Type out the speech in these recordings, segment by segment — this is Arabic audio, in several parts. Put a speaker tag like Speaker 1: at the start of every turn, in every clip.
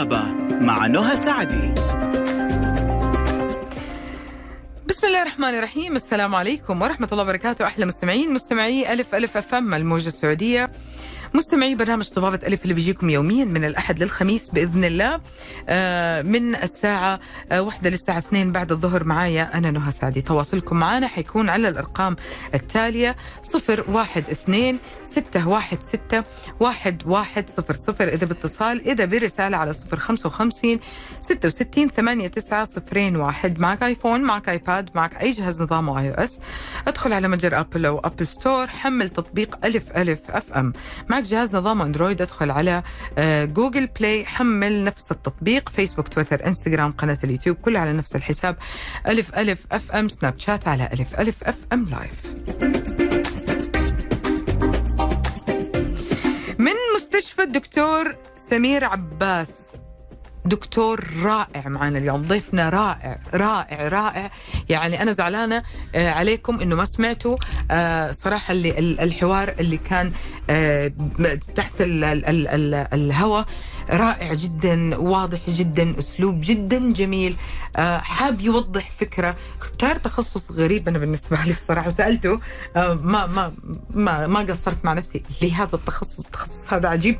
Speaker 1: طبابة مع نهى سعدي.
Speaker 2: بسم الله الرحمن الرحيم. السلام عليكم ورحمة الله وبركاته. أحلى مستمعين مستمعي ألف ألف أف أم الموجة السعودية. مستمعي برنامج طبابة ألف اللي بيجيكم يوميا من الأحد للخميس بإذن الله آه، من الساعة آه، واحدة للساعة اثنين بعد الظهر معايا أنا نهى سعدي. تواصلكم معنا حيكون على الأرقام التالية صفر واحد اثنين ستة واحد ستة واحد واحد صفر صفر. إذا باتصال إذا برسالة على صفر خمسة وخمسين ستة وستين ثمانية تسعة صفرين واحد. معك آيفون معك آيباد معك أي جهاز نظام iOS. أدخل على متجر أبل أو Apple Store حمل تطبيق ألف ألف FM. معك جهاز نظام أندرويد أدخل على آه، Google Play حمل نفس التطبيق فيسبوك تويتر إنستغرام قناة اليوتيوب كلها على نفس الحساب. ألف ألف FM سناب شات على ألف ألف FM Live. من مستشفى الدكتور سمير عباس دكتور رائع معنا اليوم ضيفنا رائع رائع رائع. يعني أنا زعلانة آه، عليكم إنه ما سمعتوا آه، صراحة اللي ال- الحوار اللي كان تحت ال- ال- الهواء رائع جدا واضح جدا أسلوب جدا جميل. آه، حاب يوضح فكرة. اختار تخصص غريب أنا بالنسبة لي الصراحة وسألته آه، ما ما ما ما قصرت مع نفسي. ليه هذا التخصص التخصص هذا عجيب.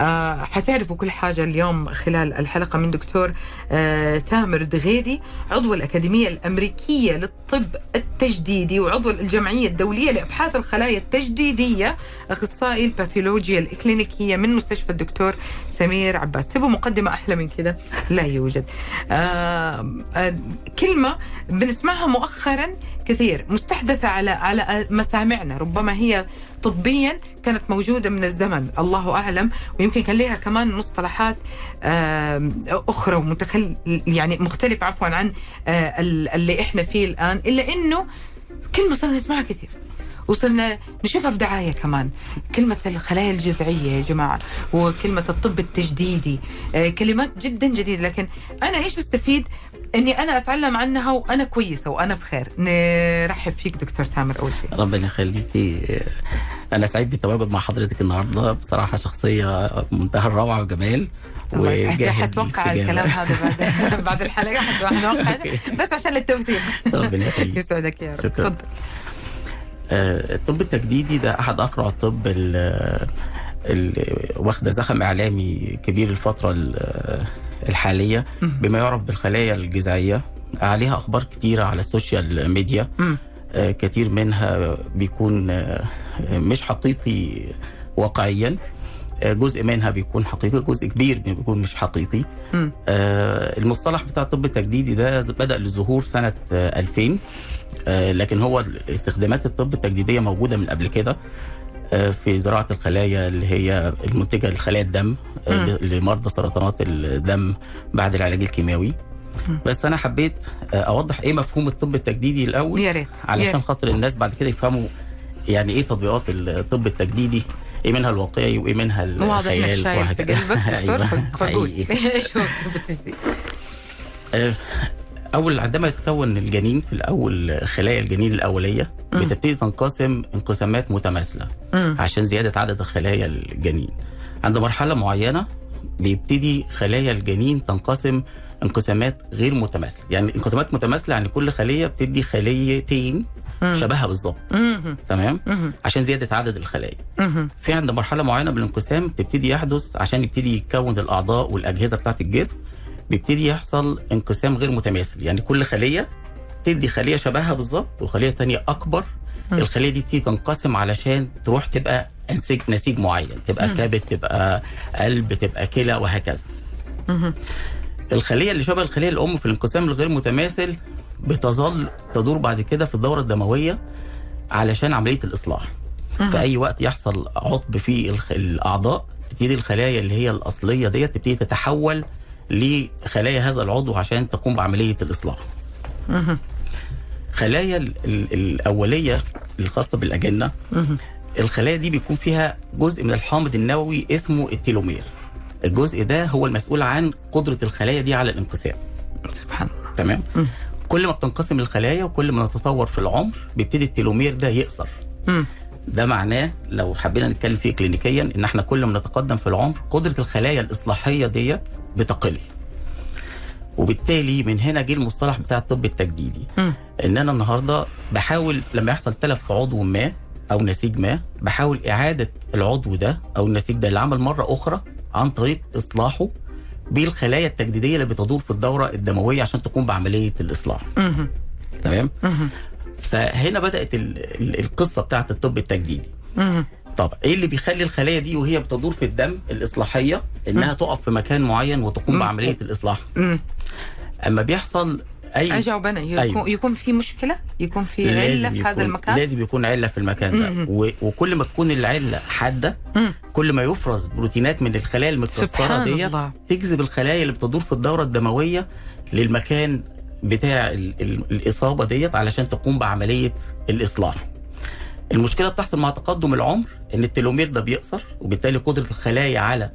Speaker 2: آه، حتعرفوا كل حاجة اليوم خلال الحلقة من دكتور آه، تامر دغيدي عضو الأكاديمية الأمريكية للطب التجديدي وعضو الجمعية الدولية لأبحاث الخلايا التجديدية. أخصائي الباثولوجيا الإكلينيكية من مستشفى الدكتور سمير عباس. تبوا مقدمة أحلى من كذا لا يوجد. آه آه كلمة بنسمعها مؤخرا كثير مستحدثة على على مسامعنا ربما هي طبيا كانت موجودة من الزمن الله أعلم ويمكن كان لها كمان مصطلحات آه، أخرى ومتخل يعني مختلفه عفوا عن آه، ال- اللي إحنا فيه الآن إلا إنه كلمة صرنا نسمعها كثير. وصرنا نشوفها في دعاية كمان. كلمة الخلايا الجذعية يا جماعة وكلمة الطب التجديدي آه، كلمات جدا جديدة. لكن أنا إيش أستفيد؟ إني أنا أتعلم عنها وأنا كويسة وأنا بخير نرحب فيك دكتور تامر أول شيء.
Speaker 3: ربنا يخليكي أنا سعيد بالتواجد مع حضرتك النهارده. بصراحة شخصية منتهى الروعة والجمال.
Speaker 2: وجاهز حتوقع
Speaker 3: للاستجابة.
Speaker 2: الكلام هذا بعد بعد الحلقة. حتوقع بس عشان التوثيق
Speaker 3: ربنا يخليك.
Speaker 2: يسعدك يا رب.
Speaker 3: شكراً.
Speaker 2: تفضل.
Speaker 3: الطب التجديدي ده أحد افرع الطب واخدة زخم إعلامي كبير الفترة ال- الحالية بما يعرف بالخلايا الجذعية. عليها أخبار كتيرة على السوشيال ميديا. آه، كتير منها بيكون آه، مش حقيقي واقعيا. آه، جزء منها بيكون حقيقي جزء كبير بيكون مش حقيقي. آه، المصطلح بتاع الطب التجديدي ده بدأ للظهور سنة آه، 2000 آه، لكن هو استخدامات الطب التجديدية موجودة من قبل كده آه، في زراعة الخلايا اللي هي المنتجة لخلايا الدم آه،. لمرضى سرطانات الدم بعد العلاج الكيماوي بس أنا حبيت آه، أوضح إيه مفهوم الطب التجديدي الأول
Speaker 2: يا ريت
Speaker 3: علشان. خاطر الناس بعد كده يفهموا يعني إيه تطبيقات الطب التجديدي إيه منها الواقعي وإيه منها
Speaker 2: واضح إنك
Speaker 3: الخيال
Speaker 2: شايف في
Speaker 3: وهكذا.
Speaker 2: دكتور
Speaker 3: اول عندما يتكون الجنين في الأول خلايا الجنين
Speaker 2: الأولية.
Speaker 3: بتبتدي تنقسم انقسامات متماثلة
Speaker 2: مم.
Speaker 3: عشان زيادة عدد الخلايا الجنين عند مرحلة معينة بيبتدي خلايا الجنين تنقسم انقسامات غير متماثلة يعني انقسامات متماثلة يعني كل خلية بتدي خليتين. شبهها بالظبط. تمام. عشان زيادة عدد الخلايا. في عند مرحلة معينة من الانقسام تبتدي يحدث عشان يبتدي يتكون الأعضاء والأجهزة بتاعة الجسم بيبتدي يحصل انقسام غير متماثل يعني كل خلية تدي خلية شبهها بالظبط وخلية تانية أكبر
Speaker 2: مم.
Speaker 3: الخلية دي بتيجي تنقسم علشان تروح تبقى انسج نسيج معين تبقى
Speaker 2: مم.
Speaker 3: كبد تبقى قلب تبقى كلى وهكذا
Speaker 2: مم.
Speaker 3: الخلية اللي شبه الخلية الأم في الانقسام الغير متماثل بتظل تدور بعد كده في الدورة الدموية علشان عملية الإصلاح
Speaker 2: مم.
Speaker 3: في أي وقت يحصل عطب في الأعضاء تبتدي الخلايا اللي هي الأصلية ديت تبتدي تتحول لخلايا هذا العضو عشان تقوم بعملية
Speaker 2: الإصلاح.
Speaker 3: خلايا ال- ال- الأولية الخاصة
Speaker 2: بالأجنة.
Speaker 3: الخلايا دي بيكون فيها جزء من الحامض النووي اسمه التيلومير الجزء ده هو المسؤول عن قدرة الخلايا دي على الانقسام
Speaker 2: سبحان الله
Speaker 3: تمام. كل ما بتنقسم الخلايا وكل ما نتطور في العمر بيبتدي التيلومير ده يقصر. ده معناه لو حبينا نتكلم فيه كلينيكيا إن إحنا كل ما نتقدم في العمر قدرة الخلايا الإصلاحية ديت بتقل وبالتالي من هنا جه المصطلح بتاع الطب التجديدي
Speaker 2: مم.
Speaker 3: إن أنا النهارده بحاول لما يحصل تلف في عضو ما أو نسيج ما بحاول إعادة العضو ده أو النسيج ده اللي عمل مرة أخرى عن طريق إصلاحه بالخلايا التجديدية اللي بتدور في الدورة الدموية عشان تقوم بعملية
Speaker 2: الإصلاح.
Speaker 3: تمام. فهنا بدأت ال- ال- القصة بتاعت الطب التجديدي. طب إيه اللي بيخلي الخلايا دي وهي بتدور في الدم الإصلاحية إنها تقف في مكان معين وتقوم. بعملية
Speaker 2: الإصلاح.
Speaker 3: أما بيحصل أي
Speaker 2: اجاوب أنا يكون,
Speaker 3: أيوة.
Speaker 2: يكون في مشكلة يكون في
Speaker 3: علة
Speaker 2: في هذا المكان
Speaker 3: لازم يكون علة في المكان ده. و... وكل ما تكون العلة
Speaker 2: حادة.
Speaker 3: كل ما يفرز بروتينات من الخلايا المتكسرة
Speaker 2: الله.
Speaker 3: تجذب الخلايا اللي بتدور في الدورة الدموية للمكان بتاع ال... ال... الإصابة ديت علشان تقوم بعملية الإصلاح المشكلة بتحصل مع تقدم العمر إن التلومير ده بيقصر وبالتالي قدرة الخلايا على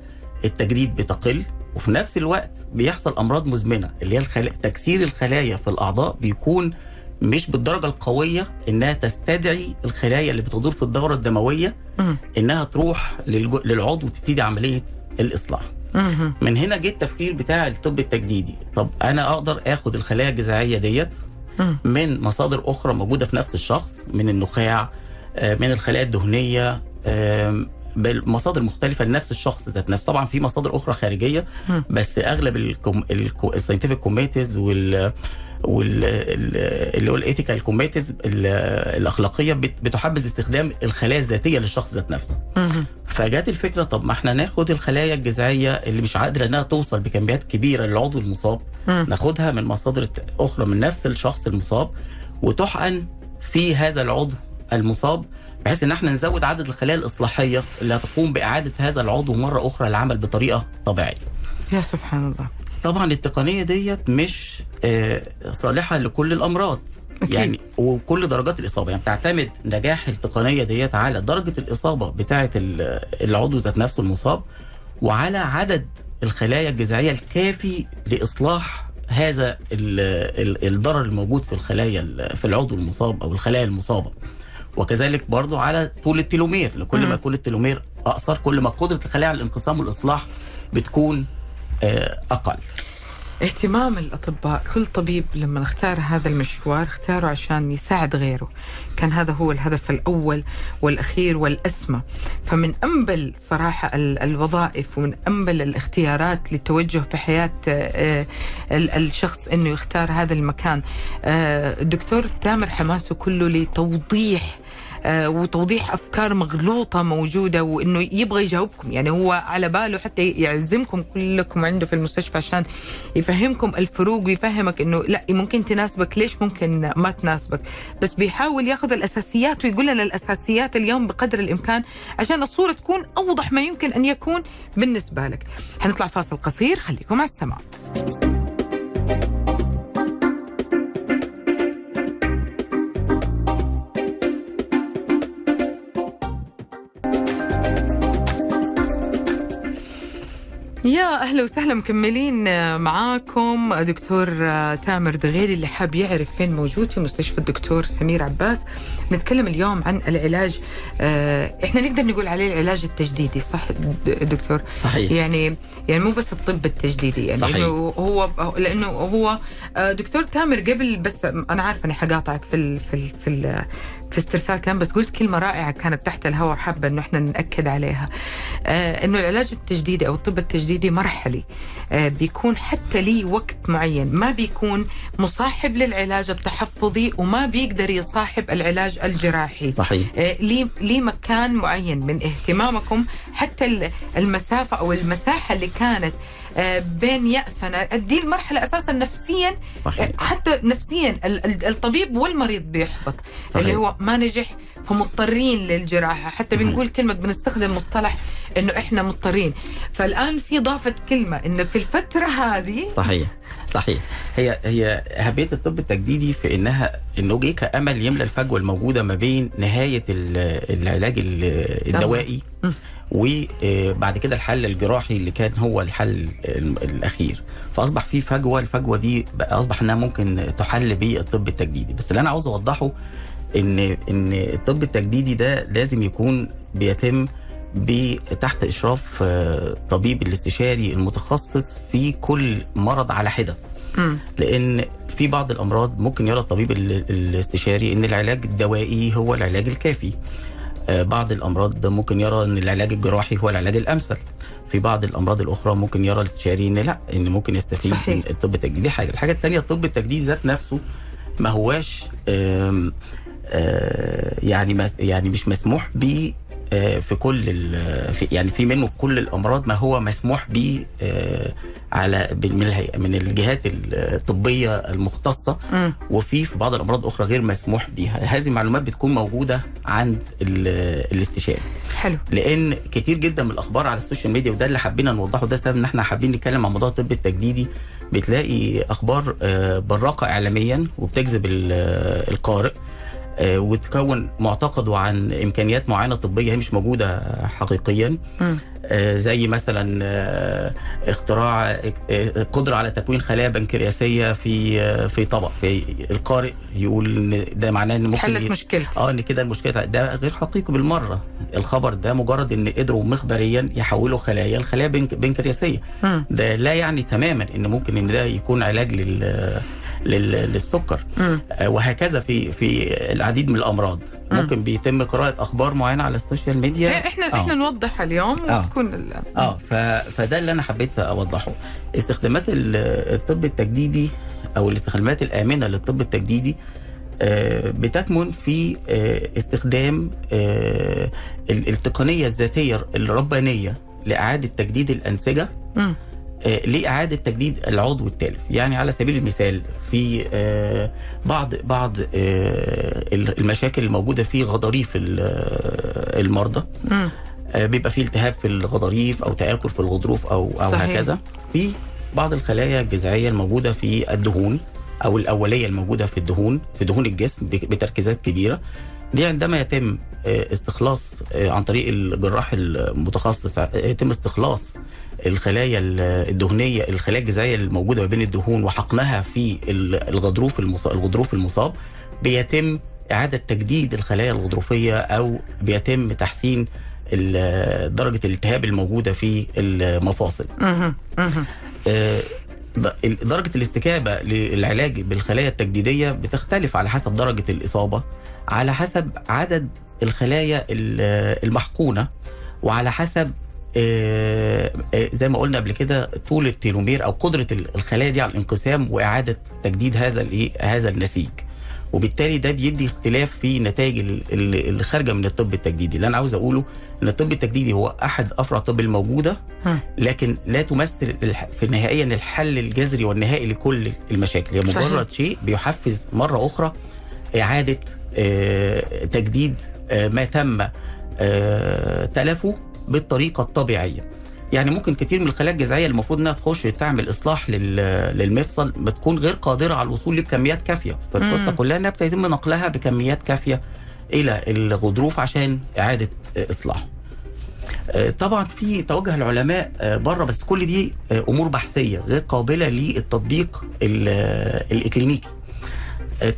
Speaker 3: التجديد بتقل وفي نفس الوقت بيحصل أمراض مزمنة اللي هي الخلا... تكسير الخلايا في الأعضاء بيكون مش بالدرجة القوية إنها تستدعي الخلايا اللي بتدور في الدورة
Speaker 2: الدموية.
Speaker 3: إنها تروح. للعضو وتبتدي عملية
Speaker 2: الإصلاح.
Speaker 3: من هنا جه التفكير بتاع الطب التجديدي طب أنا أقدر آخد الخلايا الجذعية ديت. من مصادر أخرى موجودة في نفس الشخص من النخاع آه، من الخلايا الدهنية بمصادر مختلفة لنفس الشخص ذات نفسه طبعا في مصادر أخرى
Speaker 2: خارجية.
Speaker 3: بس أغلب ال scientific committees وال وال ال- اللي هو ال ethical committees الأخلاقية بت- بتحبذ استخدام الخلايا الذاتية للشخص ذات نفسه. فجت الفكرة طب ما إحنا ناخد الخلايا الجذعية اللي مش قادره إنها توصل بكميات كبيرة للعضو المصاب. ناخدها من مصادر أخرى من نفس الشخص المصاب وتحقن في هذا العضو المصاب بحيث إن إحنا نزود عدد الخلايا الإصلاحية اللي هتقوم بإعادة هذا العضو مرة أخرى للعمل بطريقة طبيعية.
Speaker 2: يا سبحان الله
Speaker 3: طبعا التقنية ديت مش آه، صالحة لكل الأمراض
Speaker 2: أكيد.
Speaker 3: يعني وكل درجات الإصابة يعني بتعتمد نجاح التقنية ديت على درجة الإصابة بتاعة ال- العضو ذات نفسه المصاب وعلى عدد الخلايا الجذعية الكافي لإصلاح هذا ال- ال- الضرر الموجود في الخلايا ال- في العضو المصاب أو الخلايا المصابة وكذلك برضو على طول التلومير لكل ما. يكون التلومير أقصر كل ما قدرة الخلايا على الانقسام والإصلاح بتكون آه، أقل.
Speaker 2: اهتمام الأطباء كل طبيب لما اختار هذا المشوار اختاره عشان يساعد غيره. كان هذا هو الهدف الأول والأخير والأسمى. فمن أنبل صراحة ال- الوظائف ومن أنبل الاختيارات للتوجه في حياة آه، ال- الشخص أنه يختار هذا المكان. آه، الدكتور تامر حماسه كله لتوضيح آه، وتوضيح أفكار مغلوطة موجودة وإنه يبغى يجاوبكم. يعني هو على باله حتى يعزمكم كلكم عنده في المستشفى عشان يفهمكم الفروق ويفهمك إنه لا ممكن تناسبك. ليش ممكن ما تناسبك؟ بس بيحاول ياخذ الأساسيات ويقول لنا الأساسيات اليوم بقدر الإمكان عشان الصورة تكون أوضح ما يمكن أن يكون بالنسبة لك. حنطلع فاصل قصير. خليكم على السماع. يا أهلا وسهلا مكملين معاكم دكتور تامر دغيري اللي حاب يعرف فين موجود في مستشفى الدكتور سمير عباس. نتكلم اليوم عن العلاج آه، إحنا نقدر نقول عليه العلاج التجديدي صح دكتور؟
Speaker 3: صحيح.
Speaker 2: يعني يعني مو بس الطب التجديدي يعني
Speaker 3: صحيح.
Speaker 2: هو لأنه هو آه، دكتور تامر قبل بس أنا عارفة إني حقاطعك في ال في ال في ال في استرسال كلام بس قلت كلمة رائعة كانت تحت الهواء حابه إنه إحنا نأكد عليها. آه إنه العلاج التجديدي أو الطب التجديدي مرحلي. آه بيكون حتى لي وقت معين. ما بيكون مصاحب للعلاج التحفظي وما بيقدر يصاحب العلاج الجراحي.
Speaker 3: صحيح.
Speaker 2: آه، ليه ليه مكان معين من اهتمامكم. حتى ال- المسافة أو المساحة اللي كانت بين يأسنا. دي المرحله أساسا نفسيا
Speaker 3: صحيح.
Speaker 2: آه، حتى نفسيا ال- ال- الطبيب والمريض بيحبط.
Speaker 3: صحيح.
Speaker 2: اللي هو ما نجح فمضطرين للجراحة. حتى. بنقول كلمة بنستخدم مصطلح إنه إحنا مضطرين. فالآن في ضافت كلمة إنه في الفترة هذه
Speaker 3: صحيح. صحيح. هي هي أهمية الطب التجديدي في إنها إنه جه كأمل يملى الفجوة الموجودة ما بين نهاية ال- العلاج ال- الدوائي وبعد كده الحل الجراحي اللي كان هو الحل ال- الأخير. فأصبح في فجوة الفجوة دي أصبح إنها ممكن تحل بالطب التجديدي. بس اللي أنا عاوز أوضحه إن إن الطب التجديدي ده لازم يكون بيتم تحت إشراف آه، طبيب الاستشاري المتخصص في كل مرض على
Speaker 2: حدة.
Speaker 3: لأن في بعض الأمراض ممكن يرى الطبيب ال- الاستشاري إن العلاج الدوائي هو العلاج الكافي. آه، بعض الأمراض ممكن يرى إن العلاج الجراحي هو العلاج الأمثل. في بعض الأمراض الأخرى ممكن يرى الاستشاري إن لأ إن ممكن يستفيد
Speaker 2: صحيح.
Speaker 3: من الطب التجديدي. دي حاجة. الحاجة الثانية الطب التجديدي ذات نفسه ما هواش آم، آه، يعني يعني مش مسموح به آه، في كل ال- في يعني في منه في كل الأمراض ما هو مسموح به آه، على من من الجهات الطبية
Speaker 2: المختصة.
Speaker 3: وفي في بعض الأمراض الاخرى غير مسموح بها هذه المعلومات بتكون موجودة عند ال- الاستشاري.
Speaker 2: حلو.
Speaker 3: لأن كتير جدا من الأخبار على السوشيال ميديا وده اللي حابين نوضحه ده سبب إن إحنا حابين نتكلم عن موضوع الطب التجديدي بتلاقي أخبار آه، براقة اعلاميا وبتجذب ال- آه، القارئ. آه، وتكون معتقده عن إمكانيات معينة طبية هي مش موجودة حقيقيا. آه، زي مثلا آه، اختراع آه، قدرة على تكوين خلايا بنكرياسية في آه، في طبق. في القارئ يقول إن ده معناه إن ممكن
Speaker 2: حلت مشكلة
Speaker 3: آه إن كده المشكلة ده غير حقيقي بالمرة. الخبر ده مجرد إن قدروا مخبريا يحولوا خلايا لخلايا بنك
Speaker 2: بنكرياسية.
Speaker 3: ده لا يعني تماما إن ممكن إن ده يكون علاج لل- للسكر. آه، وهكذا في في العديد من الأمراض ممكن بيتم قراءة أخبار معينة على السوشيال ميديا
Speaker 2: إيه، إحنا
Speaker 3: آه.
Speaker 2: إحنا نوضحها اليوم
Speaker 3: آه.
Speaker 2: وتكون
Speaker 3: آه. فده اللي أنا حبيت أوضحه استخدامات ال- الطب التجديدي أو الاستخدامات الآمنة للطب التجديدي آه، بتكمن في استخدام ال- التقنية الذاتية الربانية لإعادة تجديد الأنسجة
Speaker 2: مم.
Speaker 3: آه، لإعادة تجديد العضو التالف. يعني على سبيل المثال في آه، بعض بعض آه، المشاكل الموجودة في غضاريف ال- المرضى. بيبقى فيه التهاب في الغضاريف أو تآكل في الغضروف أو أو
Speaker 2: صحيح.
Speaker 3: هكذا. في بعض الخلايا الجذعية الموجودة في الدهون أو الأولية الموجودة في الدهون في دهون الجسم بتركيزات كبيرة. دي عندما يتم استخلاص عن طريق الجراح المتخصص يتم استخلاص الخلايا ال- الدهنية الخلايا الجذعية الموجودة ما بين الدهون وحقنها في ال- الغضروف المصاب الغضروف المصاب بيتم إعادة تجديد الخلايا الغضروفية أو بيتم تحسين درجة الالتهاب الموجودة في المفاصل. آه، درجة الاستجابة للعلاج بالخلايا التجديدية بتختلف على حسب درجة الإصابة على حسب عدد الخلايا ال- المحقونة وعلى حسب زي ما قلنا قبل كده طول التيلومير أو قدرة ال- الخلايا دي على الانقسام وإعادة تجديد هذا الايه هذا النسيج وبالتالي ده بيدي اختلاف في نتائج ال- ال- اللي خارجة من الطب التجديدي اللي أنا عاوز أقوله إن الطب التجديدي هو أحد أفرع الطب
Speaker 2: الموجودة.
Speaker 3: لكن لا تمثل في نهائيا الحل الجذري والنهائي لكل المشاكل هي. مجرد شيء بيحفز مرة أخرى إعادة آه، تجديد آه، ما تم آه، تلفه بالطريقة الطبيعية. يعني ممكن كتير من الخلايا الجذعية المفروض إنها تخش تعمل إصلاح لل- للمفصل بتكون غير قادرة على الوصول لكميات كافية.
Speaker 2: فالقصة.
Speaker 3: كلها إنها بيتم نقلها بكميات كافية إلى الغضروف عشان إعادة إصلاحه. آه، طبعا في توجه العلماء آه، بره بس كل دي آه، أمور بحثية غير قابلة للتطبيق ال- الإكلينيكي.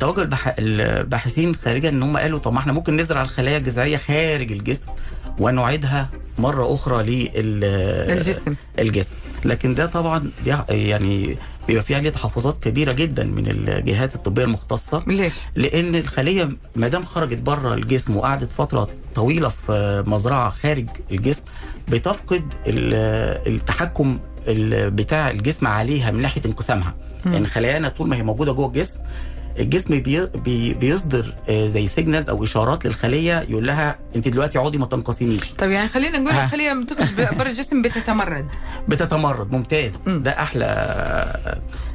Speaker 3: توجه الباحثين خارجا إن هم قالوا طب ما إحنا ممكن نزرع الخلايا الجذعية خارج الجسم. ونعيدها مرة أخرى لل
Speaker 2: الجسم.
Speaker 3: لكن ده طبعا يعني بيبقى فيه عليه تحفظات كبيرة جدا من الجهات الطبية المختصة.
Speaker 2: ليش؟
Speaker 3: لأن الخلية ما دام خرجت بره الجسم وقعدت فترة طويلة في مزرعة خارج الجسم بتفقد ال- التحكم ال- بتاع الجسم عليها من ناحية انقسامها. يعني خلايانا طول ما هي موجودة جوه الجسم الجسم بي بي بيصدر آه، زي signals أو إشارات للخلية يقول لها أنت دلوقتي اقعدي ما تنقسميش
Speaker 2: طيب يعني خلينا نقول. الخلية لما تخرج برا الجسم بتتمرد
Speaker 3: بتتمرد ممتاز
Speaker 2: مم.
Speaker 3: ده أحلى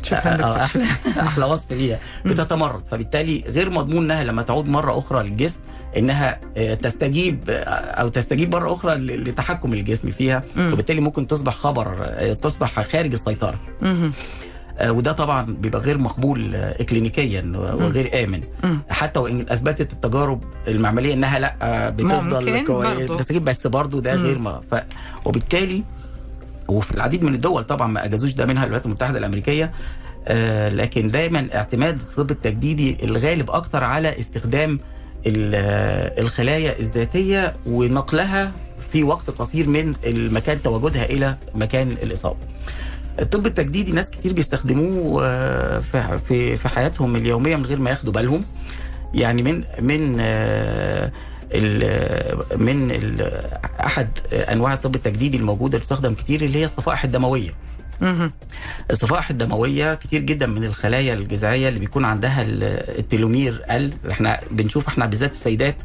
Speaker 2: شكرا
Speaker 3: آه،
Speaker 2: دكتور
Speaker 3: أحلى أحلى وصف ليها بتتمرد فبالتالي غير مضمون إنها لما تعود مرة أخرى للجسم إنها آه، تستجيب آه، أو تستجيب مرة أخرى لتحكم الجسم فيها. وبالتالي ممكن تصبح خبر آه، تصبح خارج
Speaker 2: السيطرة.
Speaker 3: آه، وده طبعا بيبقى غير مقبول آه، اكلينيكيا وغير
Speaker 2: آمن.
Speaker 3: حتى وإن أثبتت التجارب المعملية إنها لأ آه، بتفضل كويس بس برضو ده. غير ما ف... وبالتالي وفي العديد من الدول طبعا ما أجازوش ده منها الولايات المتحدة الأمريكية آه لكن دايما اعتماد الطب التجديدي الغالب أكتر على استخدام ال- آه، الخلايا الذاتية ونقلها في وقت قصير من المكان تواجدها إلى مكان الإصابة. الطب التجديدي ناس كتير بيستخدموه آه، في- في حياتهم اليومية من غير ما ياخدوا بالهم يعني من من آه، ال- من أحد أنواع الطب التجديدي الموجودة اللي بتستخدم كتير اللي هي الصفائح
Speaker 2: الدموية.
Speaker 3: الصفائح الدموية كتير جدا من الخلايا الجذعية اللي بيكون عندها ال- التلومير قل إحنا بنشوف إحنا بالذات السيدات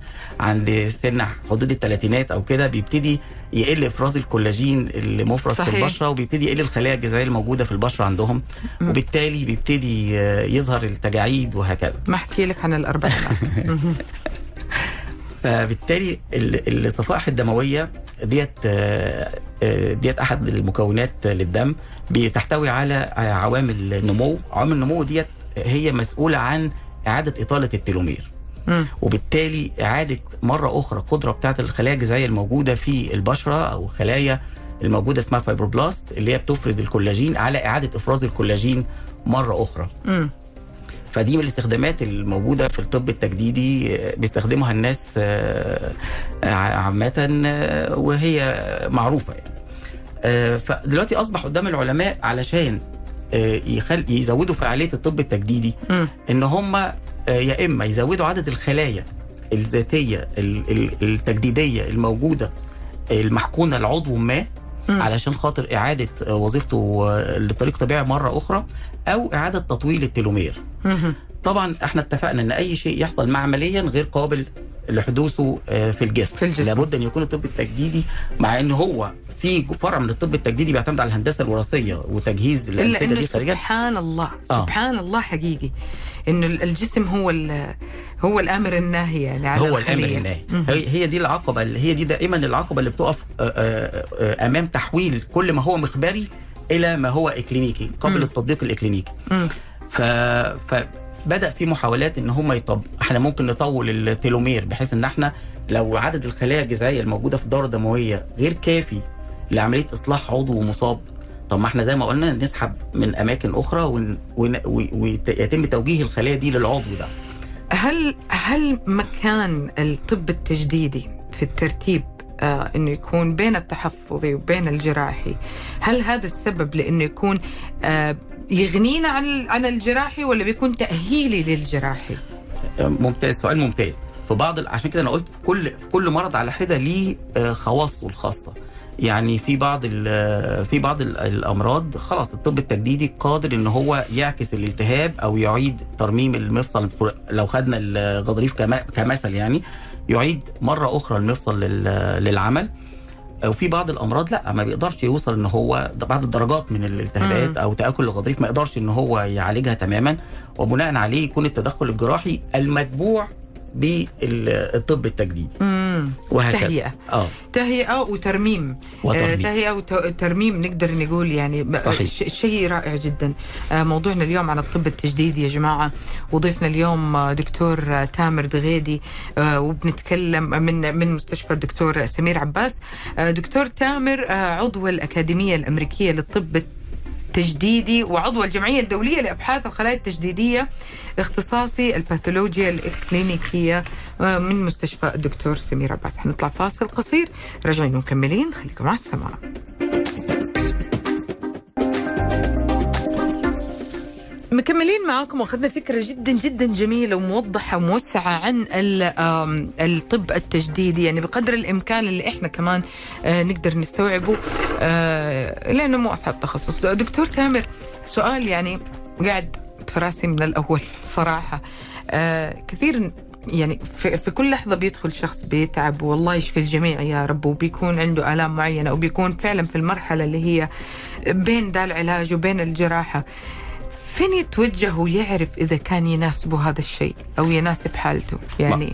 Speaker 3: عند سن حدود الثلاثينات أو كده بيبتدي يقل إفراز الكولاجين اللي مفرز
Speaker 2: صحيح.
Speaker 3: في البشرة وبيبتدي يقل الخلايا الجذعية الموجودة في البشرة عندهم وبالتالي بيبتدي يظهر التجاعيد وهكذا
Speaker 2: ما احكي لك عن الأربعينات مهم.
Speaker 3: فبالتالي ال- الصفائح الدموية ديت آه، آه، ديت أحد المكونات للدم بتحتوي على عوامل النمو عوامل النمو ديت هي مسؤولة عن إعادة إطالة ال telomere
Speaker 2: مم.
Speaker 3: وبالتالي إعادة مرة أخرى القدره بتاعت الخلايا الجذعيه الموجودة في البشرة أو خلايا الموجودة اسمها fibroblast اللي هي بتفرز الكولاجين على إعادة إفراز الكولاجين مرة أخرى
Speaker 2: مم.
Speaker 3: فدي من الاستخدامات الموجودة في الطب التجديدي بيستخدمها الناس آه، عامة آه، وهي معروفة يعني آه، فدلوقتي أصبح قدام العلماء علشان يخل يزودوا فعالية الطب التجديدي. إن هم يا إما يزودوا عدد الخلايا الذاتية ال- ال- التجديدية الموجودة المحقونة لعضو ما. علشان خاطر إعادة آه، وظيفته آه، لطريق طبيعي مرة أو إعادة تطويل التلومير. طبعا إحنا اتفقنا إن أي شيء يحصل معمليا غير قابل لحدوثه آه، في الجسم
Speaker 2: في الجسم.
Speaker 3: لابد أن يكون الطب التجديدي مع إن هو في فرع من الطب التجديدي بيعتمد على الهندسة الوراثية وتجهيز إلا
Speaker 2: الأنسجة
Speaker 3: دي خارجا
Speaker 2: سبحان الله
Speaker 3: آه.
Speaker 2: سبحان الله حقيقي إنه الجسم هو هو الأمر الناهي يعني على
Speaker 3: هو
Speaker 2: الأمر.
Speaker 3: الناهي. هي هي دي العقبة هي دي دائما العقبة اللي بتقف آه، آه، أمام تحويل كل ما هو مخبري إلى ما هو إكلينيكي قبل
Speaker 2: مم.
Speaker 3: التطبيق
Speaker 2: الإكلينيكي.
Speaker 3: ف... فبدأ في محاولات إن هم يطب إحنا ممكن نطول التيلومير بحيث إن إحنا لو عدد الخلايا الجذعية الموجودة في الدوره الدمويه غير كافي لعملية إصلاح عضو مصاب طب ما إحنا زي ما قلنا نسحب من أماكن أخرى ون... ون... ويتم توجيه الخلايا دي للعضو ده
Speaker 2: هل هل مكان الطب التجديدي في الترتيب آه إنه يكون بين التحفظي وبين الجراحي. هل هذا السبب لإنه يكون آه يغنينا عن عن الجراحي ولا بيكون تأهيلي للجراحي؟
Speaker 3: ممتاز سؤال ممتاز. في بعض عشان كده أنا قلت في كل في كل مرض على حدة ليه آه، خواصه الخاصة. يعني في بعض في بعض ال- الأمراض خلاص الطب التجديدي قادر إن هو يعكس الالتهاب أو يعيد ترميم المفصل. لو خدنا الغضاريف كمثل يعني يعيد مرة أخرى المفصل لل- للعمل. وفي بعض الأمراض لا ما بيقدرش يوصل إن هو بعض الدرجات من الالتهابات. أو تأكل الغضاريف ما يقدرش إن هو يعالجها تماما. وبناء عليه يكون التدخل الجراحي المتبوع بالطب التجديدي. وهكذا.
Speaker 2: تهيئة.
Speaker 3: آه.
Speaker 2: تهيئة وترميم. آه،
Speaker 3: وترميم.
Speaker 2: تهيئة وترميم نقدر نقول يعني
Speaker 3: صحيح.
Speaker 2: شيء رائع جدا. آه، موضوعنا اليوم عن الطب التجديدي يا جماعة. وضيفنا اليوم آه، دكتور تامر دغيدي. وبنتكلم من من مستشفى الدكتور سمير عباس. دكتور تامر عضو الأكاديمية الأمريكية للطب التجديدي وعضو الجمعية الدولية لأبحاث الخلايا التجديدية اختصاصي الباثولوجيا الاكلينيكيه آه، من مستشفى الدكتور سمير عباس. حنطلع فاصل قصير. راجعين ومكملين خليكم مع السماعه مكملين معاكم. واخذنا فكرة جدا جدا جميلة وموضحة وموسعة عن الطب التجديدي. يعني بقدر الإمكان اللي إحنا كمان آه، نقدر نستوعبه آه، لأنه مو اصحاب تخصص. دكتور تامر سؤال يعني قاعد في رأسي من الأول صراحة. آه، كثير يعني في, في كل لحظة بيدخل شخص بيتعب والله يشفي الجميع يا رب. وبيكون عنده آلام معينة وبيكون فعلا في المرحلة اللي هي بين ده العلاج وبين الجراحة. فين يتوجه ويعرف إذا كان يناسبه هذا الشيء أو يناسب حالته؟ يعني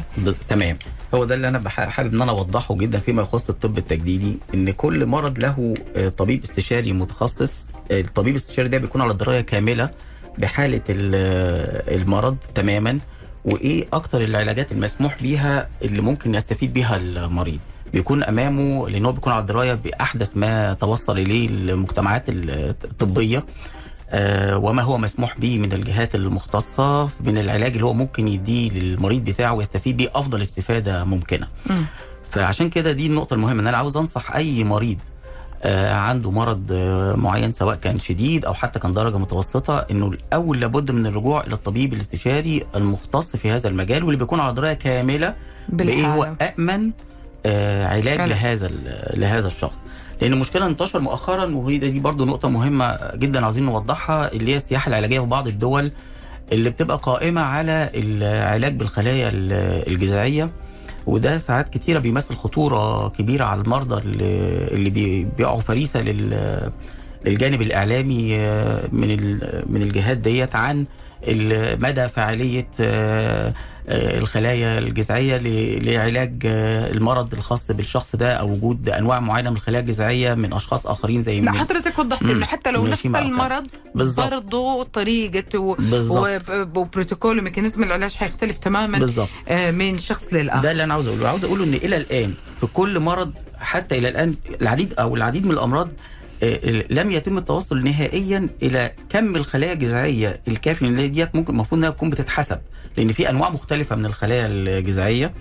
Speaker 3: تمام. هو ده اللي أنا حابب إن أنا أوضحه جدا فيما يخص الطب التجديدي إن كل مرض له آه، طبيب استشاري متخصص. الطبيب الاستشاري ده بيكون على دراية كاملة بحالة ال- المرض تماما. وإيه أكتر العلاجات المسموح بيها اللي ممكن يستفيد بيها المريض بيكون أمامه لأن هو بيكون على درايه بأحدث ما توصل إليه المجتمعات الطبية آه، وما هو مسموح به من الجهات المختصة من العلاج اللي هو ممكن يديه للمريض بتاعه ويستفيد بيه أفضل استفادة ممكنة.
Speaker 2: مم.
Speaker 3: فعشان كده دي النقطة المهمة إن أنا عاوز أنصح أي مريض عنده مرض آه، معين سواء كان شديد أو حتى كان درجة متوسطة إنه الأول لابد من الرجوع إلى الطبيب الاستشاري المختص في هذا المجال واللي بيكون على دراية كاملة بإيه؟ هو امن آه، علاج
Speaker 2: فعلا.
Speaker 3: لهذا لهذا الشخص. لأن المشكلة انتشر مؤخرا وهي دي برضو نقطة مهمة جدا عاوزين نوضحها اللي هي السياحة العلاجية في بعض الدول اللي بتبقى قائمة على العلاج بالخلايا ال- الجذعية. وده ساعات كتيرة بيمثل خطورة كبيرة على المرضى اللي اللي بي- بيقعوا فريسة لل للجانب الإعلامي آه، من من الجهات ديت عن مدى فاعلية آه، آه، الخلايا الجذعية ل- لعلاج آه، المرض الخاص بالشخص ده أو وجود أنواع معينة من الخلايا الجذعية من أشخاص آخرين زي
Speaker 2: لا
Speaker 3: من
Speaker 2: حضرتك وضحت. انه حتى لو نفس. المرض. برضه و- وب- وبروتوكول وميكانيزم العلاج حيختلف تماما
Speaker 3: بالظبط.
Speaker 2: آه، من شخص للآخر.
Speaker 3: ده اللي أنا عاوز أقوله. عاوز أقوله إن إلى الآن في كل مرض حتى إلى الآن العديد أو العديد من الأمراض آه، لم يتم التوصل نهائيا إلى كم الخلايا الجذعية الكافي اللي ديت ممكن المفروض إنها تكون بتتحسب. لأن في أنواع مختلفة من الخلايا الجذعية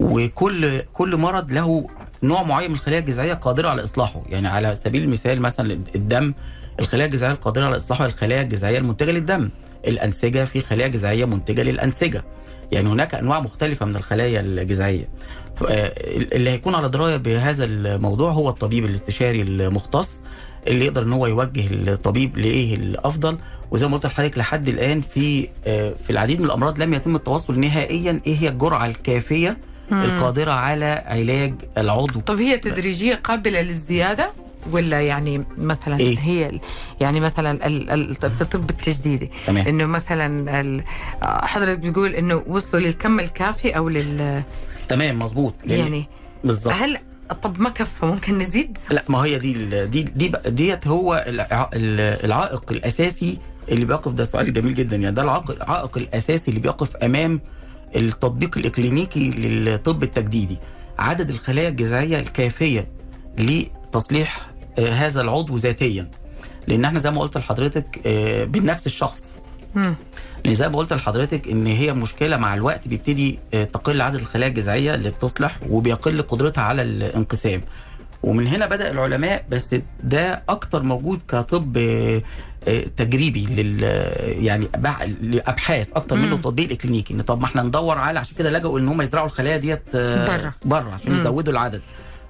Speaker 3: وكل كل مرض له نوع معين من الخلايا الجذعية قادرة على إصلاحه. يعني على سبيل المثال مثلا الدم الخلايا الجذعية القادرة على إصلاحه الخلايا الجذعية المنتجة للدم. الأنسجة في خلايا جذعية منتجة للأنسجة. يعني هناك أنواع مختلفة من الخلايا الجذعية. اللي هيكون على دراية بهذا الموضوع هو الطبيب الاستشاري المختص اللي يقدر إن هو يوجه الطبيب لإيه الأفضل. وزي ما قلت لحضرتك لحد الآن في آه، في العديد من الأمراض لم يتم التوصل نهائيا. إيه هي الجرعة الكافية
Speaker 2: مم.
Speaker 3: القادرة على علاج العضو؟
Speaker 2: طب هي تدريجية قابلة للزيادة ولا يعني مثلا
Speaker 3: إيه؟
Speaker 2: هي يعني مثلا ال ال في الطب التجديدي؟
Speaker 3: تمام.
Speaker 2: إنه مثلا ال- حضرتك بتقول إنه وصلوا للكم الكافي أو لل
Speaker 3: تمام مظبوط.
Speaker 2: يعني
Speaker 3: بالظبط.
Speaker 2: هل طب ما كفى ممكن نزيد؟
Speaker 3: لا ما هي دي دي دي ديت هو الع- ال- العائق الأساسي اللي بيقف ده سؤال جميل جدا. يعني ده العائق الأساسي اللي بيقف أمام التطبيق الاكلينيكي للطب التجديدي. عدد الخلايا الجذعية الكافية لتصليح آه، هذا العضو ذاتيا. لأن إحنا زي ما قلت لحضرتك آه، بنفس الشخص. لأن زي ما قلت لحضرتك إن هي مشكلة مع الوقت بيبتدي آه، تقل عدد الخلايا الجذعية اللي بتصلح وبيقل قدرتها على الانقسام. ومن هنا بدأ العلماء بس ده أكتر موجود كطب تجريبي لل يعني لأبحاث أكتر منه
Speaker 2: مم.
Speaker 3: التطبيق الكلينيكي إن طب ما إحنا ندور على عشان كده لجأوا إن هم يزرعوا الخلايا ديت آه،
Speaker 2: برا.
Speaker 3: بره عشان. يزودوا العدد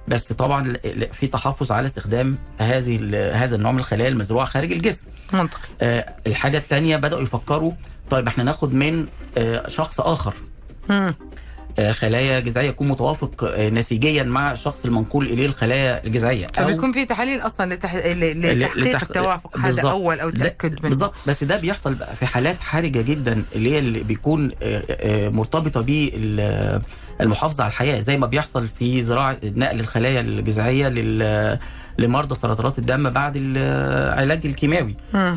Speaker 3: بس طبعا في تحفظ على استخدام هذه هذا النوع من الخلايا المزروعة خارج الجسم
Speaker 2: منطقي
Speaker 3: آه، الحاجة التانية بدأوا يفكروا طيب إحنا ناخد من آه، شخص
Speaker 2: مم.
Speaker 3: آه، خلايا جذعية. يكون متوافق آه، نسيجيا مع الشخص المنقول إليه الخلايا الجذعية.
Speaker 2: فبيكون في تحاليل أصلا لتح... لتحقيق
Speaker 3: لتح-
Speaker 2: التوافق هذا. أول
Speaker 3: أو
Speaker 2: تأكد منه.
Speaker 3: بالظبط. بس ده بيحصل بقى في حالات حرجة جدا اللي هي اللي بيكون آه، آه، مرتبطة بالمحافظة على الحياة. زي ما بيحصل في زراعة نقل الخلايا الجذعية لل لمرضى سرطانات الدم بعد العلاج الكيماوي.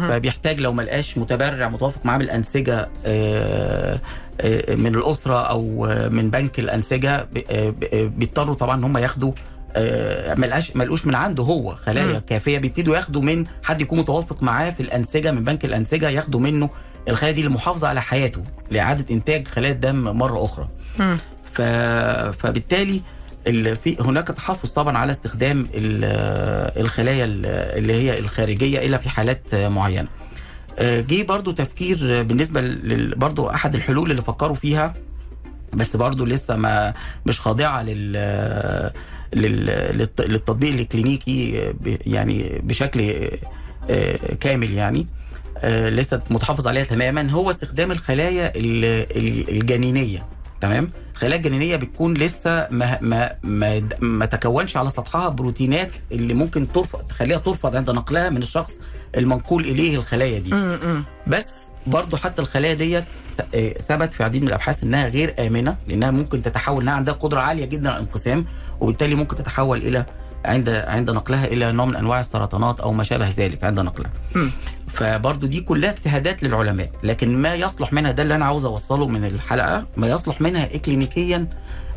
Speaker 3: فبيحتاج لو ما لقاش متبرع متوافق معاه بالأنسجة آه، آه، من الأسرة أو آه، من بنك الأنسجة آه، آه، بيضطروا طبعا إن هم ياخدوا آه، ما لقاش ما لقوش من عنده هو خلايا. كافية بيبتدوا ياخدوا من حد يكون متوافق معاه في الأنسجة من بنك الأنسجة ياخدوا منه الخلايا دي للمحافظه على حياته لإعادة إنتاج خلايا الدم مرة
Speaker 2: أخرى.
Speaker 3: ف... فبالتالي ال- في هناك تحفظ طبعا على استخدام ال- الخلايا ال- اللي هي الخارجية إلا في حالات معينة. آه، جه برضو تفكير بالنسبة. برضو أحد الحلول اللي فكروا فيها بس برضو لسه ما مش خاضعة لل لل للت- للتطبيق الكلينيكي يعني بشكل آه، كامل يعني آه، لسه متحافظ عليها تماما هو استخدام الخلايا ال- ال- الجنينية تمام الخلايا الجنينيه بتكون لسه ما ما ما, ما تكونش على سطحها بروتينات اللي ممكن ترفض تخليها ترفض عند نقلها من الشخص المنقول إليه الخلايا دي
Speaker 2: مم.
Speaker 3: بس برضو حتى الخلايا ديت آه، ثبت في عديد من الأبحاث إنها غير آمنة لأنها ممكن تتحول إنها عندها قدرة عالية جدا على الانقسام وبالتالي ممكن تتحول إلى عند عند نقلها إلى نوع من أنواع السرطانات أو ما شابه ذلك عند نقلها.
Speaker 2: مم.
Speaker 3: فبرضو دي كلها اجتهادات للعلماء لكن ما يصلح منها ده اللي أنا عاوز أوصله من الحلقة ما يصلح منها اكلينيكيا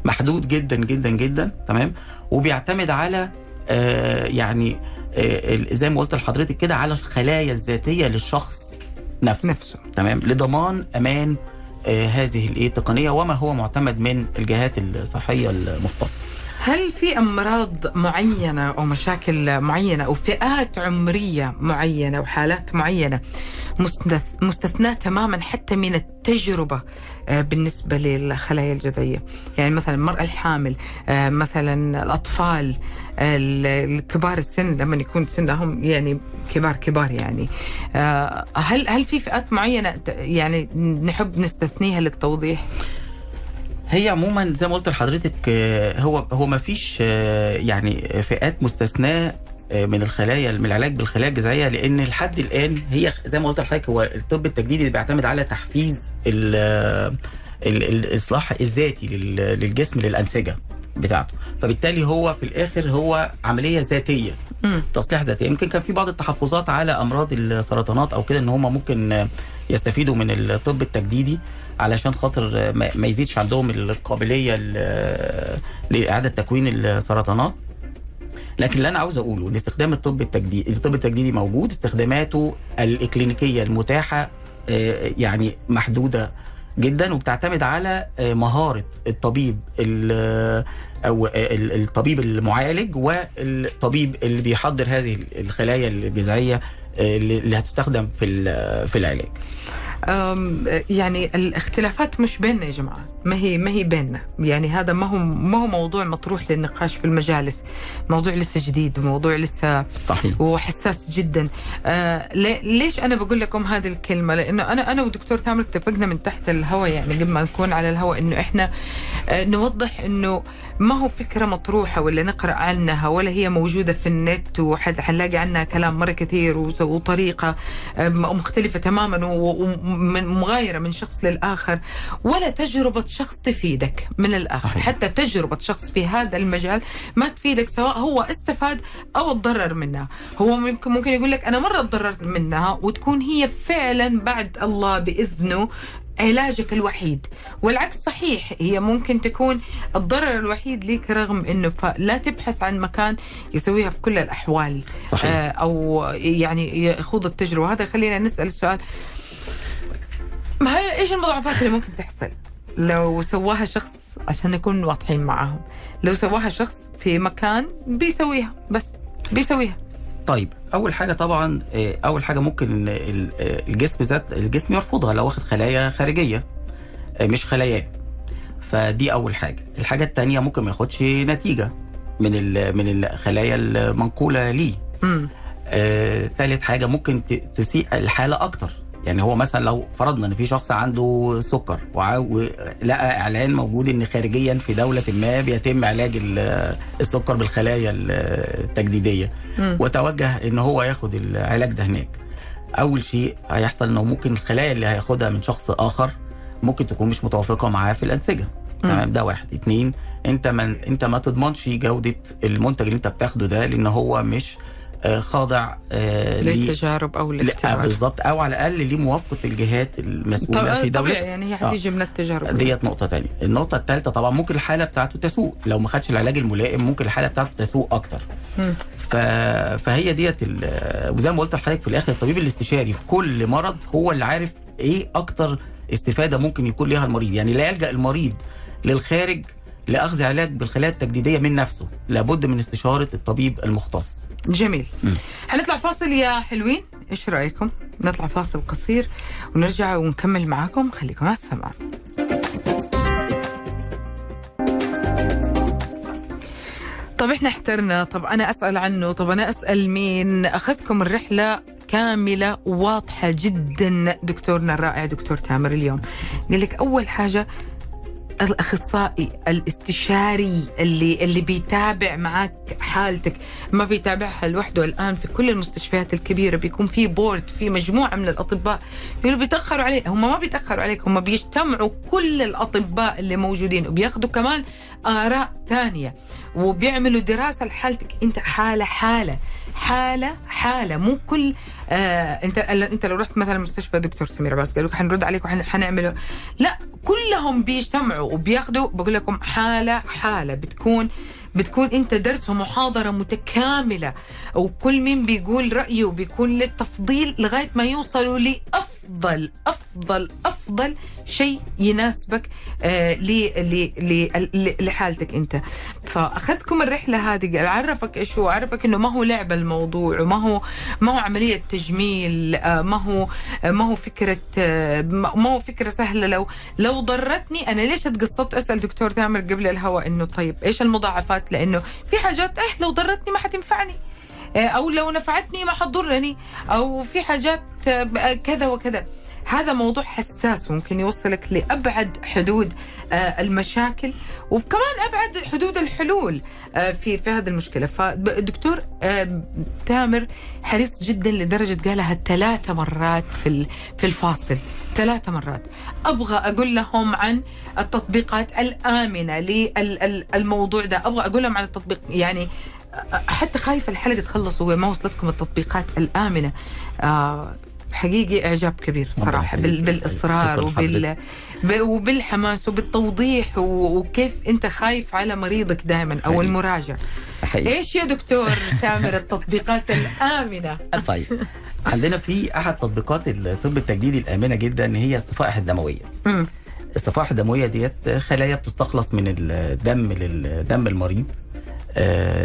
Speaker 3: محدود جدا جدا جدا تمام؟ وبيعتمد على آه يعني آه زي ما قلت لحضرتك كده على الخلايا الذاتية للشخص نفسه
Speaker 2: نفسه.
Speaker 3: تمام؟ لضمان أمان آه هذه الإيه التقنية وما هو معتمد من الجهات الصحية المختصة.
Speaker 2: هل في أمراض معينة أو مشاكل معينة أو فئات عمرية معينة وحالات معينة مستث- مستثناة تماما حتى من التجربة آه، بالنسبة للخلايا الجذعية يعني مثلا المراه الحامل آه، مثلا الأطفال ال- الكبار السن لما يكون سنهم يعني كبار كبار يعني آه، هل هل في فئات معينة يعني نحب نستثنيها للتوضيح؟
Speaker 3: هي عموما زي ما قلت لحضرتك آه، هو هو ما فيش آه، يعني فئات مستثناة آه، من الخلايا من العلاج بالخلايا الجذعية لأن لحد الآن هي زي ما قلت لحضرتك هو الطب التجديدي بيعتمد على تحفيز ال- ال- ال- الإصلاح الذاتي لل- للجسم للأنسجة بتاعته. فبالتالي هو في الآخر هو عملية
Speaker 2: ذاتية.
Speaker 3: تصليح ذاتي. يمكن كان في بعض التحفظات على أمراض السرطانات أو كده إن هم ممكن يستفيدوا من الطب التجديدي. علشان خاطر ما يزيدش عندهم القابلية لإعادة تكوين السرطانات. لكن اللي أنا عاوز أقوله إن استخدام الطب التجديدي الطب التجديدي موجود استخداماته الإكلينيكية المتاحة آه، يعني محدودة جدا وبتعتمد على آه، مهارة الطبيب ال- أو ال- الطبيب المعالج والطبيب اللي بيحضر هذه الخلايا الجذعية آه، اللي هتستخدم في في العلاج.
Speaker 2: يعني الاختلافات مش بيننا يا جماعة. ما هي ما هي بيننا. يعني هذا ما هو ما هو موضوع مطروح للنقاش في المجالس. موضوع لسه جديد موضوع لسه
Speaker 3: صحيح.
Speaker 2: وحساس جدا. آه لي- ليش أنا بقول لكم هذه الكلمة؟ لأنه أنا أنا ودكتور تامر اتفقنا من تحت الهواء يعني قبل ما نكون على الهواء إنه إحنا آه نوضح إنه ما هو فكرة مطروحة ولا نقرأ عنها ولا هي موجودة في النت وحد حنلاقي عنها كلام مرة كثير وطريقة آه، مختلفة تماما ومغايره من شخص للآخر ولا تجربة شخص تفيدك من الآخر.
Speaker 3: صحيح.
Speaker 2: حتى تجربة شخص في هذا المجال ما تفيدك سواء هو استفاد أو تضرر منها. هو ممكن ممكن يقول لك أنا مرة تضررت منها وتكون هي فعلا بعد الله بإذنه علاجك الوحيد. والعكس صحيح هي ممكن تكون الضرر الوحيد لك رغم إنه فلا تبحث عن مكان يسويها في كل الأحوال.
Speaker 3: صحيح.
Speaker 2: آه، أو يعني يخوض التجربة. هذا خلينا نسأل السؤال ما هي إيش المضاعفات اللي ممكن تحصل؟ لو سواها شخص عشان نكون واضحين معاهم. لو سواها شخص في مكان بيسويها بس بيسويها.
Speaker 3: طيب أول حاجة طبعا آه، أول حاجة ممكن آه، الجسم ذات الجسم يرفضها لو واخد خلايا خارجية آه، مش خلاياه فدي أول حاجة. الحاجة الثانية ممكن ما ياخدش نتيجة من من الخلايا المنقولة ليه.
Speaker 2: مم.
Speaker 3: آه، حاجة ممكن تسيء الحالة أكتر. يعني هو مثلا لو فرضنا إن في شخص عنده سكر ولقى إعلان موجود إن خارجيا في دولة ما بيتم علاج ال- السكر بالخلايا التجديدية.
Speaker 2: مم.
Speaker 3: وتوجه إن هو ياخد العلاج ده هناك. أول شيء هيحصل إنه ممكن الخلايا اللي هياخدها من شخص آخر ممكن تكون مش متوافقة معاه في الأنسجة. تمام؟ ده واحد. اتنين أنت ما أنت ما تضمنش جودة المنتج اللي أنت بتاخده ده لأن هو مش خاضع آه،
Speaker 2: للتجارب أو
Speaker 3: لا
Speaker 2: الاختبارات
Speaker 3: بالظبط. أو على الأقل ليه موافقة الجهات المسؤولة في
Speaker 2: طب- طبيعي
Speaker 3: دولته
Speaker 2: يعني هي حتيجي من التجارب
Speaker 3: ديت نقطة تانية. النقطة الثالثة طبعا ممكن الحالة بتاعته تسوء. لو ما خدش العلاج الملائم ممكن الحالة بتاعته تسوء أكتر.
Speaker 2: مم.
Speaker 3: ف... فهي ديت ال... وزي ما قلت لحضرتك في الآخر الطبيب الاستشاري في كل مرض هو اللي عارف إيه أكتر استفادة ممكن يكون ليها المريض. يعني لا يلجأ المريض للخارج لأخذ علاج بالخلايا التجديدية من نفسه. لابد من استشارة الطبيب المختص.
Speaker 2: جميل.
Speaker 3: مم.
Speaker 2: حنطلع فاصل يا حلوين. إيش رأيكم؟ نطلع فاصل قصير ونرجع ونكمل معاكم. خليكم على السماع. طب إحنا احترنا. طب أنا أسأل عنه. طب أنا أسأل مين؟ أخذتكم الرحلة كاملة واضحة جدا. دكتورنا الرائع دكتور تامر اليوم. قال لك أول حاجة الأخصائي الاستشاري اللي اللي بيتابع معك حالتك. ما بيتابعها لوحده الآن في كل المستشفيات الكبيرة. بيكون في بورد في مجموعة من الأطباء يقولوا بيتأخروا عليك. هم ما بيتأخروا عليك هم بيجتمعوا كل الأطباء اللي موجودين وبياخذوا كمان آراء ثانية وبيعملوا دراسة لحالتك. أنت حاله حالة. حالة حالة. مو كل آه انت انت لو رحت مثلا مستشفى دكتور سمير عباس قالوا لك حنرد عليك وحنعمله لا كلهم بيجتمعوا وبياخذوا بقول لكم حالة حالة. بتكون بتكون انت درس ومحاضرة متكاملة وكل مين بيقول رأيه وبيكون للتفضيل لغاية ما يوصلوا لأفضل أفضل أفضل شيء يناسبك آه لحالتك أنت. فأخذكم الرحلة هذه أعرفك إيش هو؟ أعرفك إنه ما هو لعبه الموضوع وما هو ما هو عملية تجميل آه ما هو ما هو فكرة آه ما هو فكرة سهلة. لو لو ضرتني أنا ليش اتقصدت أسأل دكتور تامر قبل الهواء إنه طيب إيش المضاعفات؟ لأنه في حاجات آه لو ضرتني ما حتنفعني. أو لو نفعتني ما حتضرني. أو في حاجات كذا وكذا. هذا موضوع حساس ممكن يوصلك لأبعد حدود المشاكل وكمان أبعد حدود الحلول في في هذه المشكلة. فالدكتور تامر حريص جدا لدرجة قالها ثلاث مرات في في الفاصل. ثلاث مرات. أبغى أقول لهم عن التطبيقات الآمنة للموضوع ده. أبغى أقول لهم عن التطبيق يعني حتى خايفة الحلقة تخلص وما وصلتكم التطبيقات الآمنة. آه حقيقي إعجاب كبير صراحة بال بالإصرار وبال وبالحماس وبالتوضيح وكيف أنت خايف على مريضك دائما أو المراجع. حقيقي. إيش يا دكتور تامر التطبيقات الآمنة؟
Speaker 3: طيب عندنا في أحد تطبيقات الطب التجديدي الآمنة جدا هي الصفائح الدموية. الصفائح الدموية ديت خلايا بتستخلص من الدم للدم المريض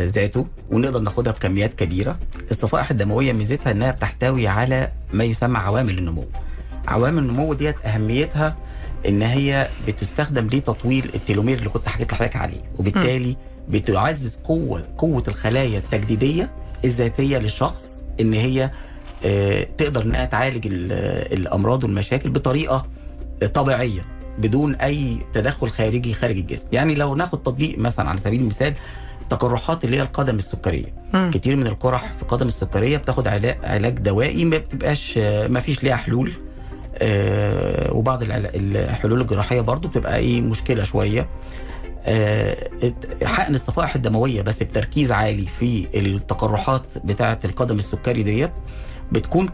Speaker 3: ذاته ونقدر ناخدها بكميات كبيرة. الصفائح الدموية ميزتها إنها بتحتوي على ما يسمى عوامل النمو. عوامل النمو ديت أهميتها إن هي بتستخدم لتطويل التيلومير اللي كنت حكيت لحضرتك عليه وبالتالي بتعزز قوة قوة الخلايا التجديدية الذاتية للشخص إن هي آه تقدر إنها تعالج الأمراض والمشاكل بطريقة طبيعية بدون أي تدخل خارجي خارج الجسم. يعني لو ناخد تطبيق مثلا على سبيل المثال تقرحات اللي هي القدم السكرية. م. كتير من القرح في القدم السكرية بتاخد علاج دوائي ما بتبقاش ما فيش ليها حلول. آه وبعض الحلول الجراحية برضو بتبقى إيه مشكلة شوية. آه حقن الصفائح الدموية بس بتركيز عالي في التقرحات بتاعة القدم السكري ديت. بتكون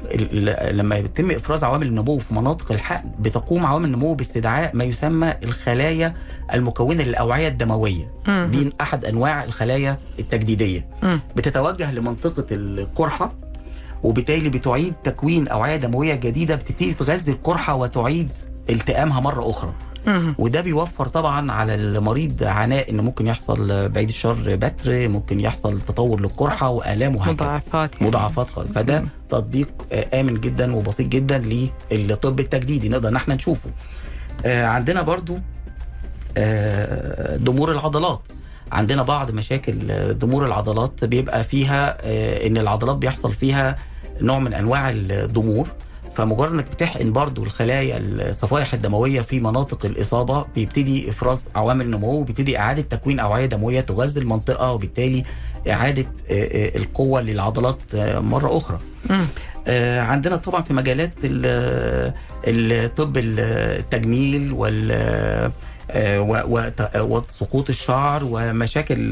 Speaker 3: لما يتم إفراز عوامل النمو في مناطق الحقن بتقوم عوامل النمو باستدعاء ما يسمى الخلايا المكونة للأوعية الدموية. م- دي أحد أنواع الخلايا التجديدية. م- بتتوجه لمنطقة القرحة وبالتالي بتعيد تكوين أوعية دموية جديدة بتبتدي تغذي القرحة وتعيد التئامها مرة أخرى. وده بيوفر طبعا على المريض عناء إن ممكن يحصل بعيد الشر بتر ممكن يحصل تطور للقرحة وآلام وهكذا.
Speaker 2: مضاعفات
Speaker 3: يعني. مضاعفات خالص. فده. تطبيق آمن جدا وبسيط جدا للطب التجديدي نقدر إن إحنا نشوفه. عندنا برضو ضمور العضلات. عندنا بعض مشاكل ضمور العضلات بيبقى فيها إن العضلات بيحصل فيها نوع من أنواع الضمور فمجرد انك بتحقن برضو الخلايا الصفائح الدموية في مناطق الإصابة بيبتدي إفراز عوامل نمو وبيبتدي إعادة تكوين أوعية دموية تغذي المنطقة وبالتالي إعادة القوة للعضلات مرة أخرى. عندنا طبعا في مجالات الطب التجميل وال وسقوط الشعر ومشاكل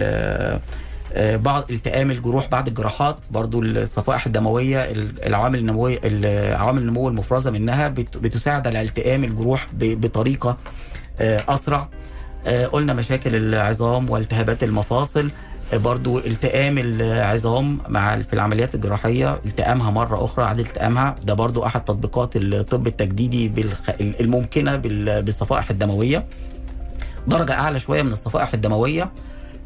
Speaker 3: بعض التئام الجروح بعد الجراحات برضو الصفائح الدموية العوامل النموية العوامل النمو المفرزة منها بتساعد على التئام الجروح بطريقة أسرع. قلنا مشاكل العظام والتهابات المفاصل. برضو التئام العظام مع في العمليات الجراحية التئامها مرة أخرى عدد التئامها. ده برضو أحد تطبيقات الطب التجديدي الممكنة بالصفائح الدموية. درجة أعلى شوية من الصفائح الدموية.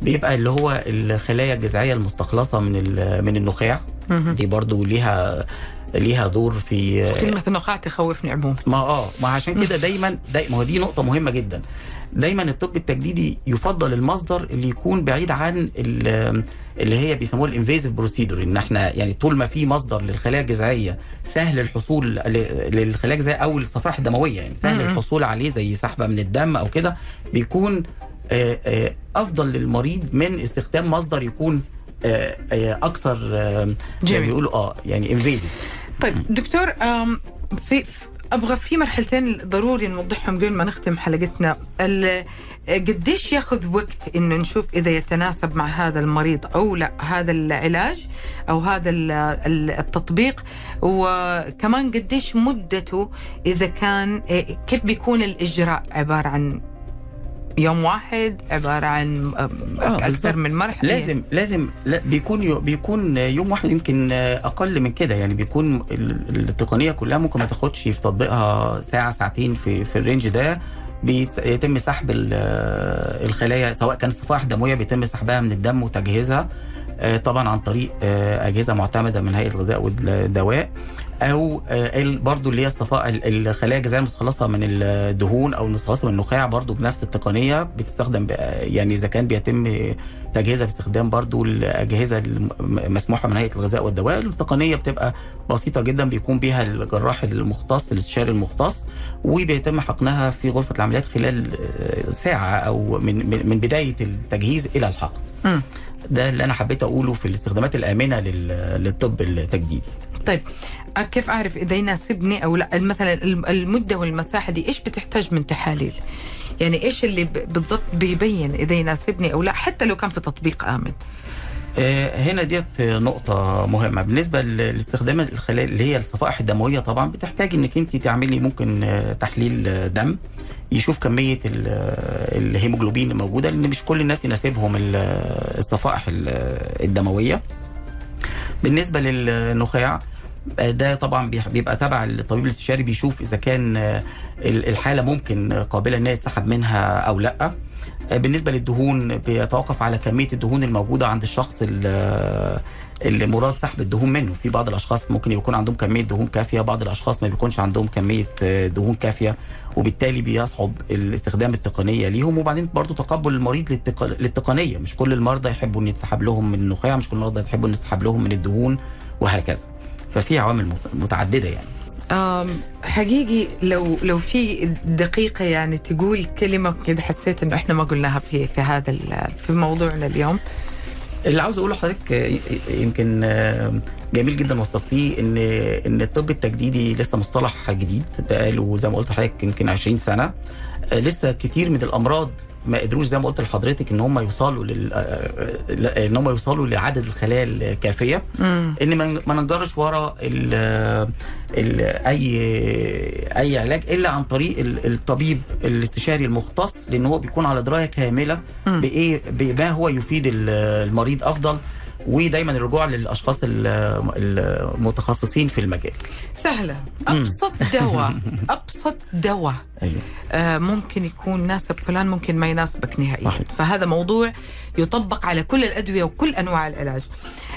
Speaker 3: بيبقى اللي هو الخلايا الجذعية المستخلصة من من النخاع. دي برضو ليها ليها دور في
Speaker 2: كلمة النخاع تخوفني عموما.
Speaker 3: ما آه ما عشان كده دايما دايما دي نقطة مهمة جدا. دايما الطب التجديدي يفضل المصدر اللي يكون بعيد عن اللي هي بيسموها ال invasive procedure إن إحنا يعني طول ما في مصدر للخلايا الجذعية سهل الحصول للخلايا الجذعية أو الصفائح الدموية يعني سهل الحصول عليه زي سحبة من الدم أو كده بيكون أفضل للمريض من استخدام مصدر يكون أكثر زي بيقولوا آه يعني انفيزيف
Speaker 2: طيب دكتور في أبغى في مرحلتين ضروري نوضحهم قبل ما نختم حلقتنا. قديش ياخذ وقت إنه نشوف إذا يتناسب مع هذا المريض أو لا هذا العلاج أو هذا ال- ال- التطبيق؟ وكمان قديش مدته إذا كان كيف بيكون الإجراء عبارة عن يوم واحد عبارة عن
Speaker 3: آه، أكثر.
Speaker 2: من مرحلة.
Speaker 3: لازم لازم لا بيكون بيكون يوم واحد يمكن أقل من كده. يعني بيكون ال- التقنية كلها ممكن ما تاخدش في تطبيقها ساعة ساعتين في في الرينج ده. بيتم سحب ال- الخلايا سواء كان صفائح دموية بيتم سحبها من الدم وتجهيزها آه، طبعا عن طريق آه، أجهزة معتمدة من هيئة الغذاء والدواء. أو آه، برضو اللي هي الصفائح ال- الخلايا الجذعيه المتخلصه من الدهون أو المتخلصه من النخاع برضو بنفس التقنية بتستخدم يعني إذا كان بيتم تجهيزها باستخدام برضو الأجهزة المسموحه من هيئة الغذاء والدواء التقنية بتبقى بسيطة جدا بيكون بيها الجراح المختص الاستشاري المختص وبيتم حقنها في غرفة العمليات خلال آه، ساعة أو من من بداية التجهيز إلى الحقن. ده اللي أنا حبيت أقوله في الاستخدامات الآمنة لل- للطب التجديدي
Speaker 2: طيب كيف أعرف إذا يناسبني أو لا مثلا الم- المدة والمساحة دي إيش بتحتاج من تحاليل؟ يعني إيش اللي بالضبط بيبين إذا يناسبني أو لا حتى لو كان في تطبيق آمن.
Speaker 3: آه، هنا ديت نقطة مهمة بالنسبة لاستخدام الخلايا اللي هي الصفائح الدموية طبعا بتحتاج إنك أنت تعملي ممكن آه، تحليل آه، دم يشوف كمية ال- الهيموجلوبين الموجودة لأن مش كل الناس يناسبهم ال- الصفائح ال- الدموية بالنسبة للنخاع ده طبعا بيبقى تبع الطبيب الاستشاري بيشوف إذا كان آه، ال- الحالة ممكن قابلة إن هي منها أو لأ. آه، بالنسبة للدهون بيتوقف على كمية الدهون الموجودة عند الشخص ال- اللي مراد سحب الدهون منه. في بعض الأشخاص ممكن يكون عندهم كمية دهون كافية بعض الأشخاص ما بيكونش عندهم كمية آه، دهون كافية وبالتالي بيصعب الاستخدام التقنية ليهم. وبعدين برضو تقبل المريض للتق... للتقنية. مش كل المرضى يحبوا إن يتسحب لهم من النخاع مش كل المرضى يحبوا إن يتسحب لهم من الدهون وهكذا. ففي عوامل مت- متعددة يعني
Speaker 2: أم، حقيقي لو لو في دقيقة يعني تقول كلمة كده حسيت إنه إحنا ما قلناها في في هذا في موضوعنا اليوم.
Speaker 3: اللي عاوز أقوله لحضرتك آه، يمكن آه، جميل جدا وصفتيه إن إن الطب التجديدي لسه مصطلح جديد بقاله زي ما قلت لحضرتك يمكن 20 سنة آه، لسه كتير من الأمراض ما قدروش زي ما قلت لحضرتك إن هم يوصلوا لل آه، آه، إن هم يوصلوا لعدد الخلايا الكافية
Speaker 2: مم.
Speaker 3: إن ما ننجرش ورا ال ال أي أي علاج إلا عن طريق ال- الطبيب الاستشاري المختص لأن هو بيكون على دراية
Speaker 2: كاملة.
Speaker 3: بإيه بما هو يفيد ال- المريض أفضل ودايما الرجوع للأشخاص ال- المتخصصين في المجال.
Speaker 2: سهلة. أبسط دواء. أبسط دواء.
Speaker 3: أيوه.
Speaker 2: آه، ممكن يكون ناسب فلان ممكن ما يناسبك نهائيا.
Speaker 3: صحيح.
Speaker 2: فهذا موضوع يطبق على كل الأدوية وكل أنواع العلاج.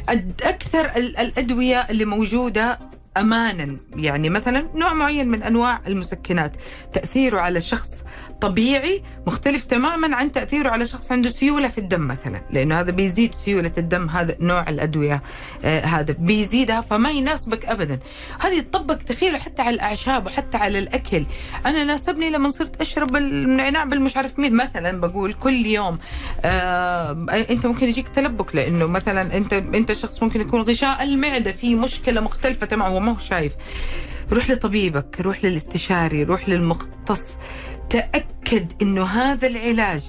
Speaker 2: أد- أكثر ال- الأدوية اللي موجودة أمانا. يعني مثلا نوع معين من أنواع المسكنات. تأثيره على شخص طبيعي مختلف تماما عن تأثيره على شخص عنده سيولة في الدم مثلا. لأنه هذا بيزيد سيولة الدم هذا نوع الأدوية آه هذا بيزيدها فما يناسبك أبدا. هذه تطبق تخيلوا حتى على الأعشاب وحتى على الأكل. أنا ناسبني لما صرت أشرب النعناع بالمش عارف مين. مثلا بقول كل يوم آه أنت ممكن يجيك تلبك لأنه مثلا أنت أنت شخص ممكن يكون غشاء المعدة في مشكلة مختلفة تماما ما هو شايف. روح لطبيبك روح للاستشاري روح للمختص. تأكد أنه هذا العلاج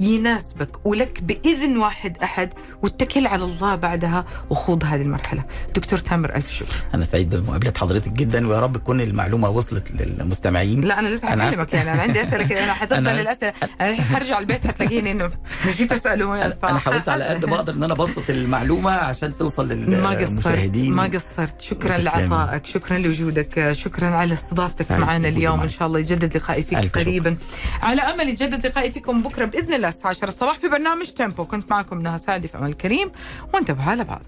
Speaker 2: يناسبك ولك بإذن واحد أحد واتكل على الله بعدها وخوض هذه المرحلة. دكتور تامر ألف شكر.
Speaker 3: أنا سعيد بمقابلة حضرتك جدا ويا رب تكون المعلومة وصلت للمستمعين.
Speaker 2: لا أنا لسه. هكلمك يعني أنا عندي أسئلة كده أنا- الأسئلة أنا الحين حرجع البيت هتلاقيني إنه نسيت أسأله.
Speaker 3: أنا حاولت على قد ما أقدر إن أنا أبسط المعلومة عشان توصل
Speaker 2: ما قصرت
Speaker 3: للمشاهدين.
Speaker 2: ما قصرت. شكرا. لعطائك شكرا لوجودك شكرا على استضافتك معنا اليوم. إن شاء الله يجدد لقائي فيك. قريبا. على أمل يجدد لقائي فيكم بكرة بإذن الله. الساعة 10 الصباح في برنامج تيمبو كنت معكم نهى سعدي في عمل كريم وانتبهوا بعض.